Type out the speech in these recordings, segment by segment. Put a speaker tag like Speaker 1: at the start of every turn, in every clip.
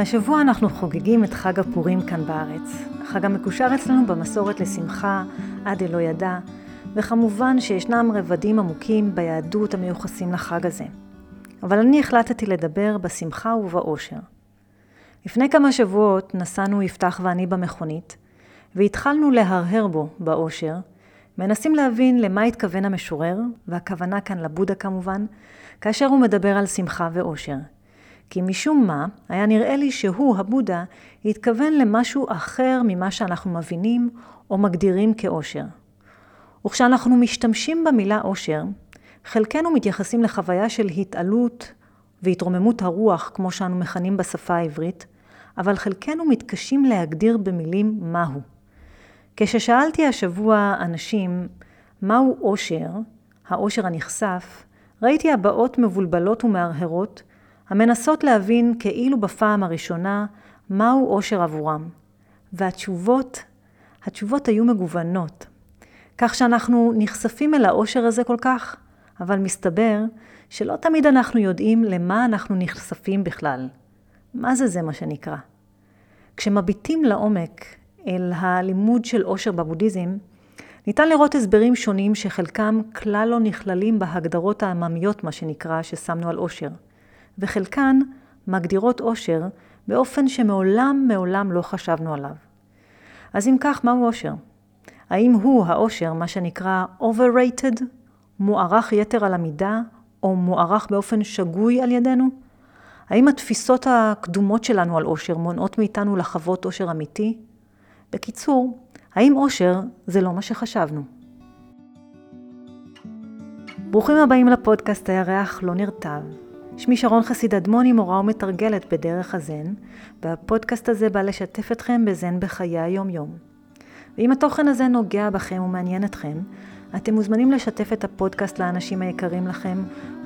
Speaker 1: השבוע אנחנו חוגגים את חג הפורים כאן בארץ. החג המקושר אצלנו במסורת לשמחה עד אלא ידע, וכמובן שישנם רבדים עמוקים ביהדות המיוחסים לחג הזה. אבל אני החלטתי לדבר בשמחה ובאושר. לפני כמה שבועות נסענו יפתח ואני במכונית, והתחלנו להרהר בו באושר, מנסים להבין למה התכוון המשורר, והכוונה כאן לבודה כמובן, כאשר הוא מדבר על שמחה ואושר. כי משום מה, היה נראה לי שהוא, הבודה, התכוון למשהו אחר ממה שאנחנו מבינים או מגדירים כאושר. וכשאנחנו משתמשים במילה אושר, חלקנו מתייחסים לחוויה של התעלות והתרוממות הרוח, כמו שאנו מכנים בשפה העברית, אבל חלקנו מתקשים להגדיר במילים מהו. כששאלתי השבוע אנשים מהו אושר, האושר הנכסף, ראיתי הבעות מבולבלות ומהרהרות, המנסות להבין כאילו בפעם הראשונה מהו אושר עבורם. והתשובות, התשובות היו מגוונות. כך שאנחנו נחשפים אל האושר הזה כל כך, אבל מסתבר שלא תמיד אנחנו יודעים למה אנחנו נחשפים בכלל. מה זה זה מה שנקרא? כשמביטים לעומק אל הלימוד של אושר בבודהיזם, ניתן לראות הסברים שונים שחלקם כלל לא נכללים בהגדרות העממיות, מה שנקרא, ששמנו על אושר. וחלקן מגדירות אושר באופן שמעולם מעולם לא חשבנו עליו. אז אם כך, מהו אושר? האם הוא, האושר, מה שנקרא overrated, מוערך יתר על המידה, או מוערך באופן שגוי על ידינו? האם התפיסות הקדומות שלנו על אושר מונעות מאיתנו לחוות אושר אמיתי? בקיצור, האם אושר זה לא מה שחשבנו? ברוכים הבאים לפודקאסט הירח לא נרטב. שמי שרון חסיד אדמוני, מורה ומתרגלת בדרך הזן, והפודקאסט הזה בא לשתף אתכם בזן בחיי היום-יום. ואם התוכן הזה נוגע בכם ומעניין אתכם, אתם מוזמנים לשתף את הפודקאסט לאנשים היקרים לכם,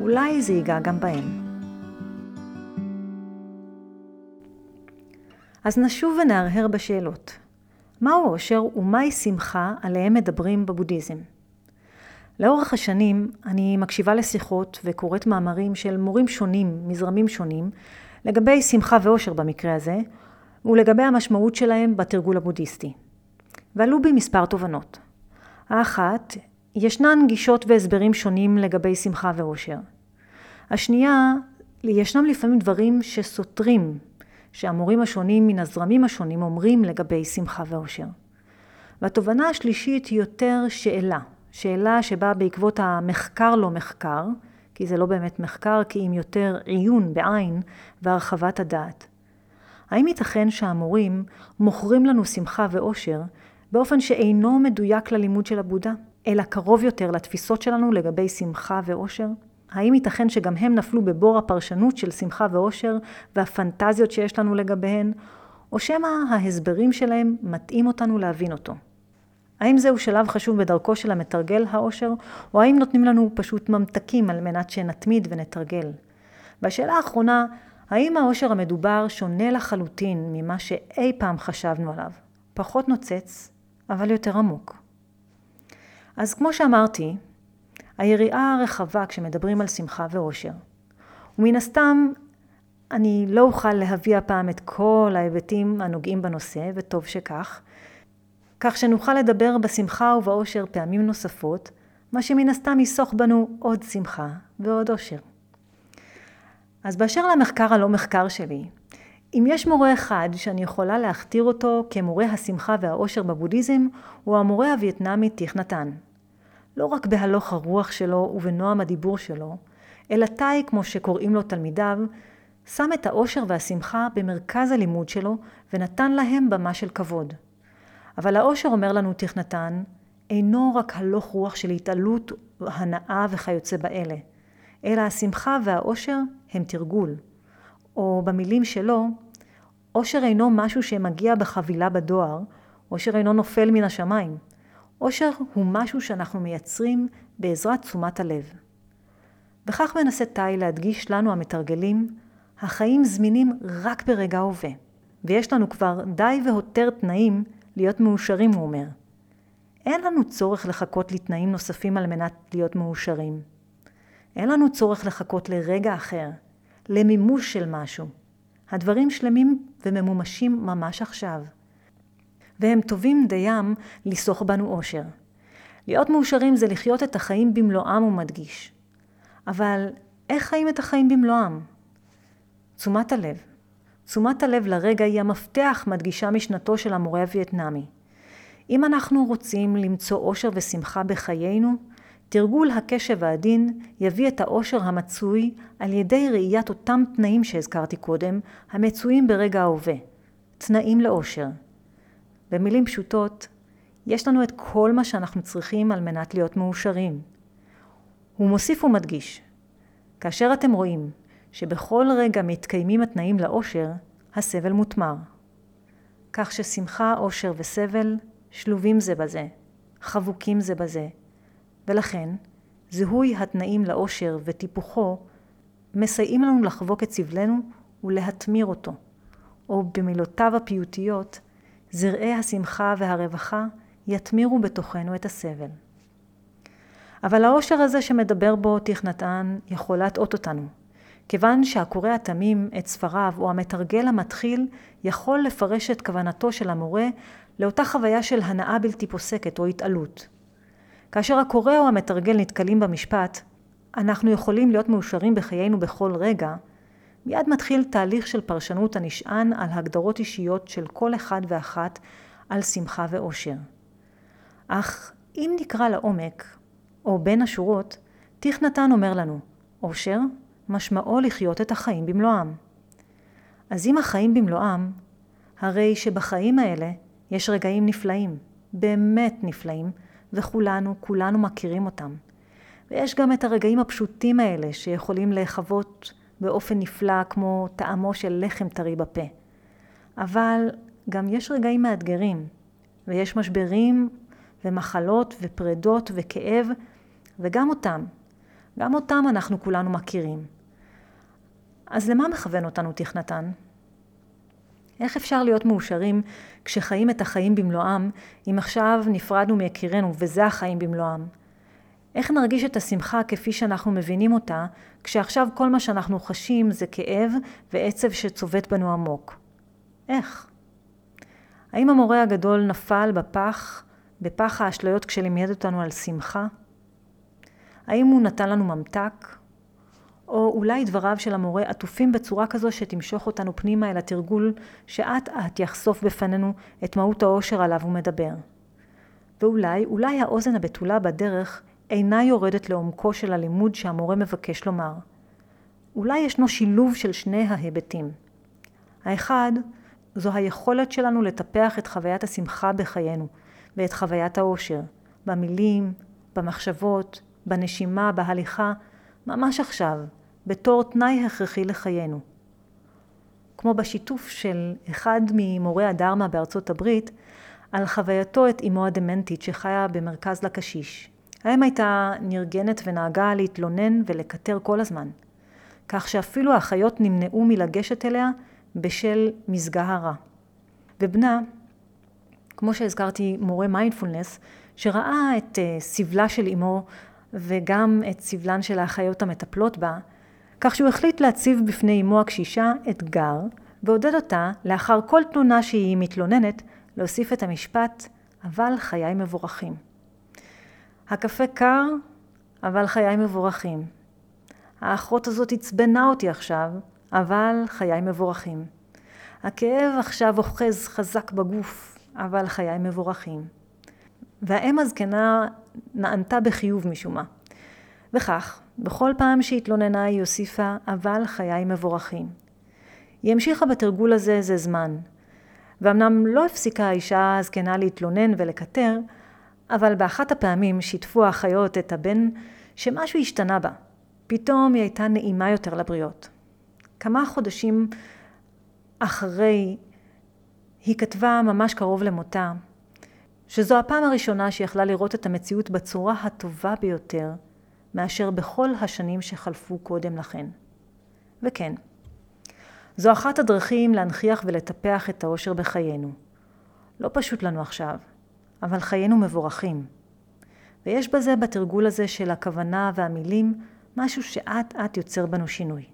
Speaker 1: אולי זה ייגע גם בהם. אז נשוב ונהרהר בשאלות. מהו אושר ומהי שמחה עליהם מדברים בבודהיזם? לאורך השנים אני מקשיבה לשיחות וקוראת מאמרים של מורים שונים, מזרמים שונים, לגבי שמחה ואושר במקרה הזה, ולגבי המשמעות שלהם בתרגול הבודהיסטי. ועלו בי מספר תובנות. האחת, ישנן גישות והסברים שונים לגבי שמחה ואושר. השנייה, ישנם לפעמים דברים שסותרים, שהמורים השונים מן הזרמים השונים אומרים לגבי שמחה ואושר. והתובנה השלישית היא יותר שאלה. שאלה שבאה בעקבות המחקר לא מחקר, כי זה לא באמת מחקר, כי אם יותר עיון בעין והרחבת הדעת. האם ייתכן שהמורים מוכרים לנו שמחה ואושר באופן שאינו מדויק ללימוד של הבודה, אלא קרוב יותר לתפיסות שלנו לגבי שמחה ואושר? האם ייתכן שגם הם נפלו בבור הפרשנות של שמחה ואושר והפנטזיות שיש לנו לגביהן, או שמא ההסברים שלהם מטעים אותנו להבין אותו? האם זהו שלב חשוב בדרכו של המתרגל האושר, או האם נותנים לנו פשוט ממתקים על מנת שנתמיד ונתרגל? והשאלה האחרונה, האם האושר המדובר שונה לחלוטין ממה שאי פעם חשבנו עליו? פחות נוצץ, אבל יותר עמוק. אז כמו שאמרתי, היריעה הרחבה כשמדברים על שמחה ואושר. ומן הסתם, אני לא אוכל להביא הפעם את כל ההיבטים הנוגעים בנושא, וטוב שכך, כך שנוכל לדבר בשמחה ובאושר פעמים נוספות, מה שמן הסתם יסוך בנו עוד שמחה ועוד אושר. אז באשר למחקר הלא מחקר שלי, אם יש מורה אחד שאני יכולה להכתיר אותו כמורה השמחה והאושר בבודהיזם, הוא המורה הווייטנאמי טיך נתן. לא רק בהלוך הרוח שלו ובנועם הדיבור שלו, אלא תאי, כמו שקוראים לו תלמידיו, שם את האושר והשמחה במרכז הלימוד שלו ונתן להם במה של כבוד. אבל האושר, אומר לנו תכנתן, אינו רק הלוך רוח של התעלות, הנאה וכיוצא באלה, אלא השמחה והאושר הם תרגול. או במילים שלו, אושר אינו משהו שמגיע בחבילה בדואר, אושר אינו נופל מן השמיים. אושר הוא משהו שאנחנו מייצרים בעזרת תשומת הלב. וכך מנסה תאי להדגיש לנו המתרגלים, החיים זמינים רק ברגע ההווה, ויש לנו כבר די והותר תנאים להיות מאושרים, הוא אומר. אין לנו צורך לחכות לתנאים נוספים על מנת להיות מאושרים. אין לנו צורך לחכות לרגע אחר, למימוש של משהו. הדברים שלמים וממומשים ממש עכשיו. והם טובים דיים לסוך בנו אושר. להיות מאושרים זה לחיות את החיים במלואם, הוא מדגיש. אבל איך חיים את החיים במלואם? תשומת הלב. תשומת הלב לרגע היא המפתח, מדגישה משנתו של המורה הווייטנאמי. אם אנחנו רוצים למצוא אושר ושמחה בחיינו, תרגול הקשב העדין יביא את האושר המצוי על ידי ראיית אותם תנאים שהזכרתי קודם, המצויים ברגע ההווה. תנאים לאושר. במילים פשוטות, יש לנו את כל מה שאנחנו צריכים על מנת להיות מאושרים. הוא מוסיף ומדגיש, כאשר אתם רואים שבכל רגע מתקיימים התנאים לאושר, הסבל מותמר. כך ששמחה, אושר וסבל שלובים זה בזה, חבוקים זה בזה, ולכן זיהוי התנאים לאושר וטיפוחו מסייעים לנו לחבוק את סבלנו ולהתמיר אותו, או במילותיו הפיוטיות, זרעי השמחה והרווחה יתמירו בתוכנו את הסבל. אבל העושר הזה שמדבר בו תכנתן יכול להטעות אותנו, כיוון שהקורא התמים את ספריו או המתרגל המתחיל יכול לפרש את כוונתו של המורה לאותה חוויה של הנאה בלתי פוסקת או התעלות. כאשר הקורא או המתרגל נתקלים במשפט, אנחנו יכולים להיות מאושרים בחיינו בכל רגע, מיד מתחיל תהליך של פרשנות הנשען על הגדרות אישיות של כל אחד ואחת על שמחה ואושר. אך אם נקרא לעומק, או בין השורות, טיך נתן אומר לנו, אושר משמעו לחיות את החיים במלואם. אז אם החיים במלואם, הרי שבחיים האלה יש רגעים נפלאים, באמת נפלאים, וכולנו, כולנו מכירים אותם. ויש גם את הרגעים הפשוטים האלה שיכולים להיחוות באופן נפלא כמו טעמו של לחם טרי בפה. אבל גם יש רגעים מאתגרים, ויש משברים ומחלות ופרדות וכאב, וגם אותם, גם אותם אנחנו כולנו מכירים. אז למה מכוון אותנו תכנתן? איך אפשר להיות מאושרים כשחיים את החיים במלואם, אם עכשיו נפרדנו מיקירנו וזה החיים במלואם? איך נרגיש את השמחה כפי שאנחנו מבינים אותה, כשעכשיו כל מה שאנחנו חשים זה כאב ועצב שצובט בנו עמוק? איך? האם המורה הגדול נפל בפח, בפח האשליות כשלימד אותנו על שמחה? האם הוא נתן לנו ממתק? או אולי דבריו של המורה עטופים בצורה כזו שתמשוך אותנו פנימה אל התרגול שאט אט יחשוף בפנינו את מהות העושר עליו הוא מדבר. ואולי, אולי האוזן הבתולה בדרך אינה יורדת לעומקו של הלימוד שהמורה מבקש לומר. אולי ישנו שילוב של שני ההיבטים. האחד, זו היכולת שלנו לטפח את חוויית השמחה בחיינו ואת חוויית העושר, במילים, במחשבות, בנשימה, בהליכה, ממש עכשיו, בתור תנאי הכרחי לחיינו. כמו בשיתוף של אחד ממורי הדרמה בארצות הברית, על חווייתו את אמו הדמנטית שחיה במרכז לקשיש. האם הייתה נרגנת ונהגה להתלונן ולקטר כל הזמן, כך שאפילו האחיות נמנעו מלגשת אליה בשל מזגה הרע. ובנה, כמו שהזכרתי, מורה מיינדפולנס, שראה את אה, סבלה של אמו וגם את סבלן של האחיות המטפלות בה, כך שהוא החליט להציב בפני אמו הקשישה אתגר, ועודד אותה, לאחר כל תלונה שהיא מתלוננת, להוסיף את המשפט, אבל חיי מבורכים. הקפה קר, אבל חיי מבורכים. האחות הזאת עצבנה אותי עכשיו, אבל חיי מבורכים. הכאב עכשיו אוחז חזק בגוף, אבל חיי מבורכים. והאם הזקנה נענתה בחיוב משום מה. וכך, בכל פעם שהתלוננה היא הוסיפה, אבל חיי מבורכים. היא המשיכה בתרגול הזה איזה זמן, ואמנם לא הפסיקה האישה הזקנה להתלונן ולקטר, אבל באחת הפעמים שיתפו האחיות את הבן שמשהו השתנה בה. פתאום היא הייתה נעימה יותר לבריות. כמה חודשים אחרי היא כתבה ממש קרוב למותה, שזו הפעם הראשונה שיכלה לראות את המציאות בצורה הטובה ביותר מאשר בכל השנים שחלפו קודם לכן. וכן, זו אחת הדרכים להנכיח ולטפח את האושר בחיינו. לא פשוט לנו עכשיו, אבל חיינו מבורכים. ויש בזה, בתרגול הזה של הכוונה והמילים, משהו שאט אט יוצר בנו שינוי.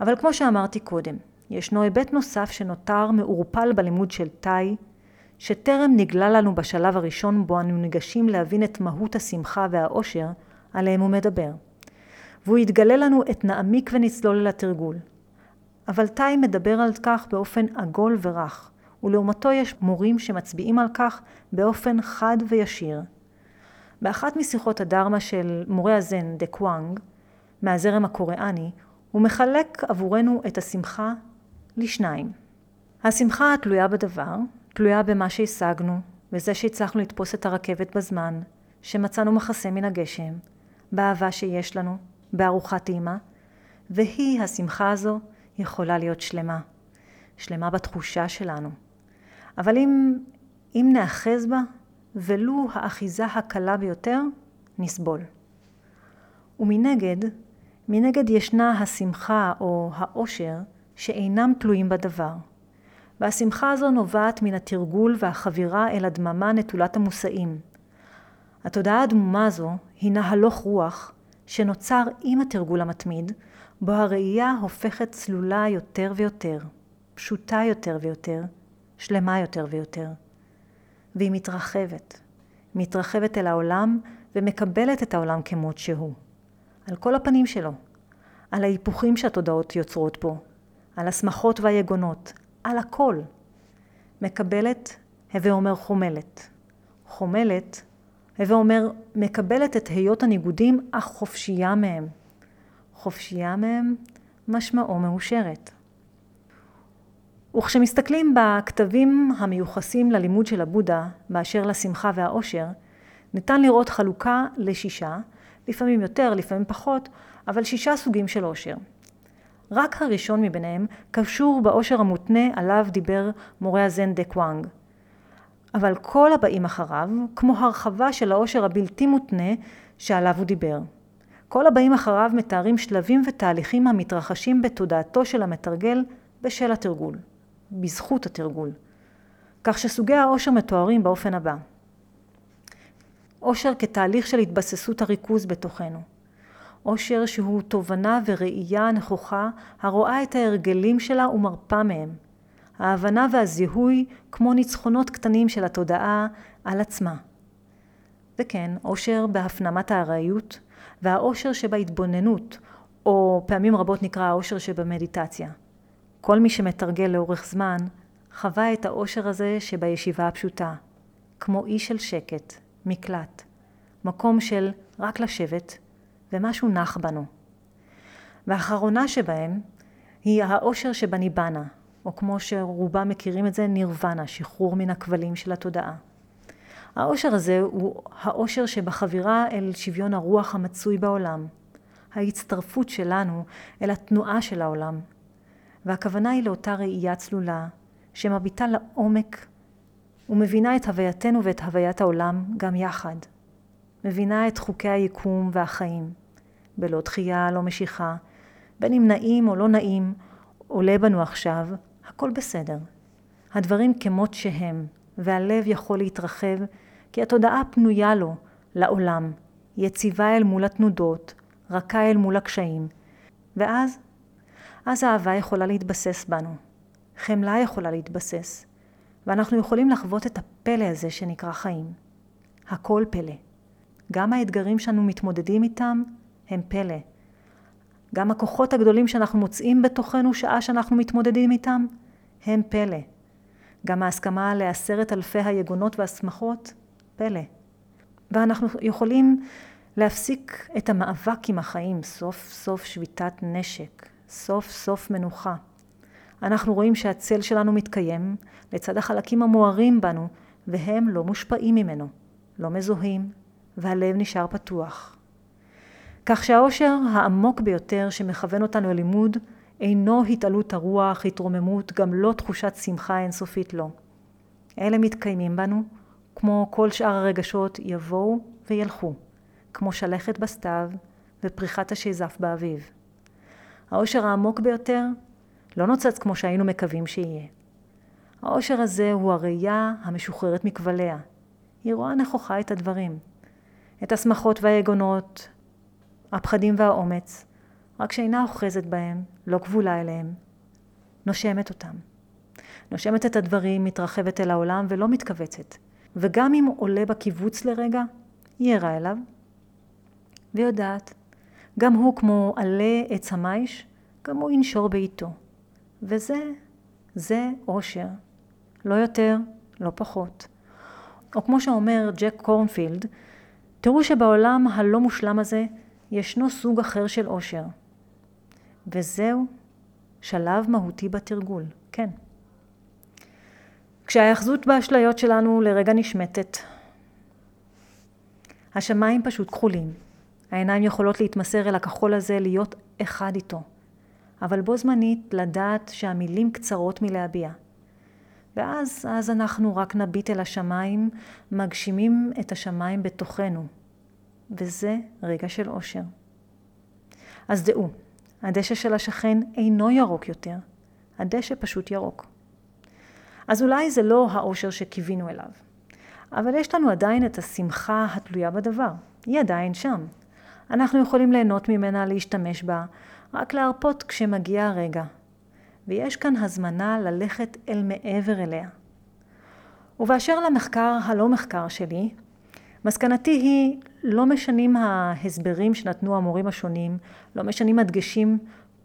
Speaker 1: אבל כמו שאמרתי קודם, ישנו היבט נוסף שנותר מעורפל בלימוד של תאי, שטרם נגלה לנו בשלב הראשון בו אנו ניגשים להבין את מהות השמחה והאושר עליהם הוא מדבר. והוא יתגלה לנו את נעמיק ונצלול אל התרגול. אבל תאי מדבר על כך באופן עגול ורך, ולעומתו יש מורים שמצביעים על כך באופן חד וישיר. באחת משיחות הדרמה של מורה הזן דה קוואנג, מהזרם הקוריאני, הוא מחלק עבורנו את השמחה לשניים. השמחה התלויה בדבר, תלויה במה שהשגנו, בזה שהצלחנו לתפוס את הרכבת בזמן, שמצאנו מחסה מן הגשם, באהבה שיש לנו, בארוחת אימא, והיא, השמחה הזו, יכולה להיות שלמה. שלמה בתחושה שלנו. אבל אם, אם נאחז בה, ולו האחיזה הקלה ביותר, נסבול. ומנגד, מנגד ישנה השמחה או העושר שאינם תלויים בדבר. והשמחה הזו נובעת מן התרגול והחבירה אל הדממה נטולת המושאים. התודעה הדמומה הזו הינה הלוך רוח שנוצר עם התרגול המתמיד, בו הראייה הופכת צלולה יותר ויותר, פשוטה יותר ויותר, שלמה יותר ויותר. והיא מתרחבת. מתרחבת אל העולם ומקבלת את העולם כמות שהוא. על כל הפנים שלו. על ההיפוכים שהתודעות יוצרות פה. על השמחות והיגונות. על הכל. מקבלת, הווה אומר חומלת. חומלת, הווה אומר מקבלת את היות הניגודים, אך חופשייה מהם. חופשייה מהם, משמעו מאושרת. וכשמסתכלים בכתבים המיוחסים ללימוד של הבודה באשר לשמחה והאושר, ניתן לראות חלוקה לשישה, לפעמים יותר, לפעמים פחות, אבל שישה סוגים של אושר. רק הראשון מביניהם קשור באושר המותנה עליו דיבר מורה הזן דה קוואנג. אבל כל הבאים אחריו, כמו הרחבה של האושר הבלתי מותנה שעליו הוא דיבר. כל הבאים אחריו מתארים שלבים ותהליכים המתרחשים בתודעתו של המתרגל בשל התרגול. בזכות התרגול. כך שסוגי העושר מתוארים באופן הבא: עושר כתהליך של התבססות הריכוז בתוכנו. עושר שהוא תובנה וראייה נכוחה הרואה את ההרגלים שלה ומרפה מהם. ההבנה והזיהוי כמו ניצחונות קטנים של התודעה על עצמה. וכן, עושר בהפנמת הארעיות והעושר שבהתבוננות, או פעמים רבות נקרא העושר שבמדיטציה. כל מי שמתרגל לאורך זמן, חווה את האושר הזה שבישיבה הפשוטה, כמו אי של שקט, מקלט, מקום של רק לשבת, ומשהו נח בנו. והאחרונה שבהם היא האושר שבניבנה, או כמו שרובם מכירים את זה, נירוונה, שחרור מן הכבלים של התודעה. האושר הזה הוא האושר שבחבירה אל שוויון הרוח המצוי בעולם, ההצטרפות שלנו אל התנועה של העולם, והכוונה היא לאותה ראייה צלולה, שמביטה לעומק ומבינה את הווייתנו ואת הוויית העולם גם יחד. מבינה את חוקי היקום והחיים, בלא דחייה, לא משיכה, בין אם נעים או לא נעים, עולה בנו עכשיו, הכל בסדר. הדברים כמות שהם, והלב יכול להתרחב, כי התודעה פנויה לו, לעולם, יציבה אל מול התנודות, רכה אל מול הקשיים, ואז אז האהבה יכולה להתבסס בנו. חמלה יכולה להתבסס. ואנחנו יכולים לחוות את הפלא הזה שנקרא חיים. הכל פלא. גם האתגרים שאנו מתמודדים איתם הם פלא. גם הכוחות הגדולים שאנחנו מוצאים בתוכנו שעה שאנחנו מתמודדים איתם הם פלא. גם ההסכמה לעשרת אלפי היגונות והשמחות, פלא. ואנחנו יכולים להפסיק את המאבק עם החיים, סוף סוף שביתת נשק, סוף סוף מנוחה. אנחנו רואים שהצל שלנו מתקיים לצד החלקים המוארים בנו, והם לא מושפעים ממנו, לא מזוהים, והלב נשאר פתוח. כך שהאושר העמוק ביותר שמכוון אותנו ללימוד אינו התעלות הרוח, התרוממות, גם לא תחושת שמחה אינסופית לא. אלה מתקיימים בנו, כמו כל שאר הרגשות יבואו וילכו, כמו שלכת בסתיו ופריחת השזף באביב. העושר העמוק ביותר לא נוצץ כמו שהיינו מקווים שיהיה. העושר הזה הוא הראייה המשוחררת מכבליה. היא רואה נכוחה את הדברים. את השמחות והיגונות, הפחדים והאומץ, רק שאינה אוחזת בהם, לא כבולה אליהם. נושמת אותם. נושמת את הדברים, מתרחבת אל העולם ולא מתכווצת. וגם אם עולה בקיבוץ לרגע, היא ערה אליו, ויודעת, גם הוא כמו עלה עץ המייש, גם הוא ינשור בעיתו. וזה, זה אושר. לא יותר, לא פחות. או כמו שאומר ג'ק קורנפילד, תראו שבעולם הלא מושלם הזה ישנו סוג אחר של אושר. וזהו שלב מהותי בתרגול, כן. כשההאחזות באשליות שלנו לרגע נשמטת, השמיים פשוט כחולים. העיניים יכולות להתמסר אל הכחול הזה, להיות אחד איתו. אבל בו זמנית לדעת שהמילים קצרות מלהביע. ואז, אז אנחנו רק נביט אל השמיים, מגשימים את השמיים בתוכנו. וזה רגע של אושר. אז דעו, הדשא של השכן אינו ירוק יותר, הדשא פשוט ירוק. אז אולי זה לא האושר שקיווינו אליו, אבל יש לנו עדיין את השמחה התלויה בדבר, היא עדיין שם. אנחנו יכולים ליהנות ממנה, להשתמש בה, רק להרפות כשמגיע הרגע. ויש כאן הזמנה ללכת אל מעבר אליה. ובאשר למחקר הלא מחקר שלי, מסקנתי היא לא משנים ההסברים שנתנו המורים השונים, לא משנים הדגשים,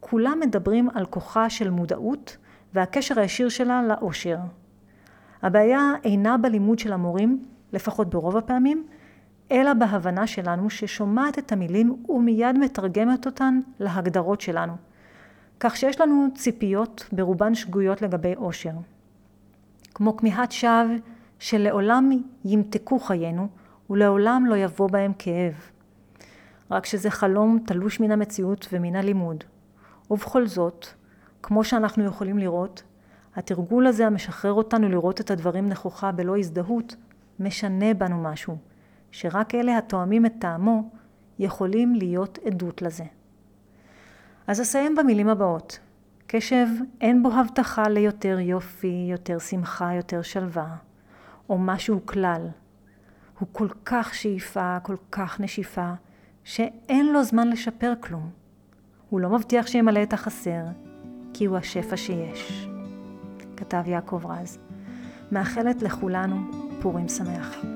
Speaker 1: כולם מדברים על כוחה של מודעות והקשר הישיר שלה לאושר. הבעיה אינה בלימוד של המורים, לפחות ברוב הפעמים, אלא בהבנה שלנו ששומעת את המילים ומיד מתרגמת אותן להגדרות שלנו. כך שיש לנו ציפיות ברובן שגויות לגבי אושר. כמו כמיהת שווא שלעולם ימתקו חיינו ולעולם לא יבוא בהם כאב. רק שזה חלום תלוש מן המציאות ומן הלימוד. ובכל זאת, כמו שאנחנו יכולים לראות, התרגול הזה המשחרר אותנו לראות את הדברים נכוחה בלא הזדהות, משנה בנו משהו, שרק אלה התואמים את טעמו יכולים להיות עדות לזה. אז אסיים במילים הבאות. קשב אין בו הבטחה ליותר יופי, יותר שמחה, יותר שלווה, או משהו כלל. הוא כל כך שאיפה, כל כך נשיפה, שאין לו זמן לשפר כלום. הוא לא מבטיח שימלא את החסר, כי הוא השפע שיש. כתב יעקב רז. מאחלת לכולנו פורים שמח.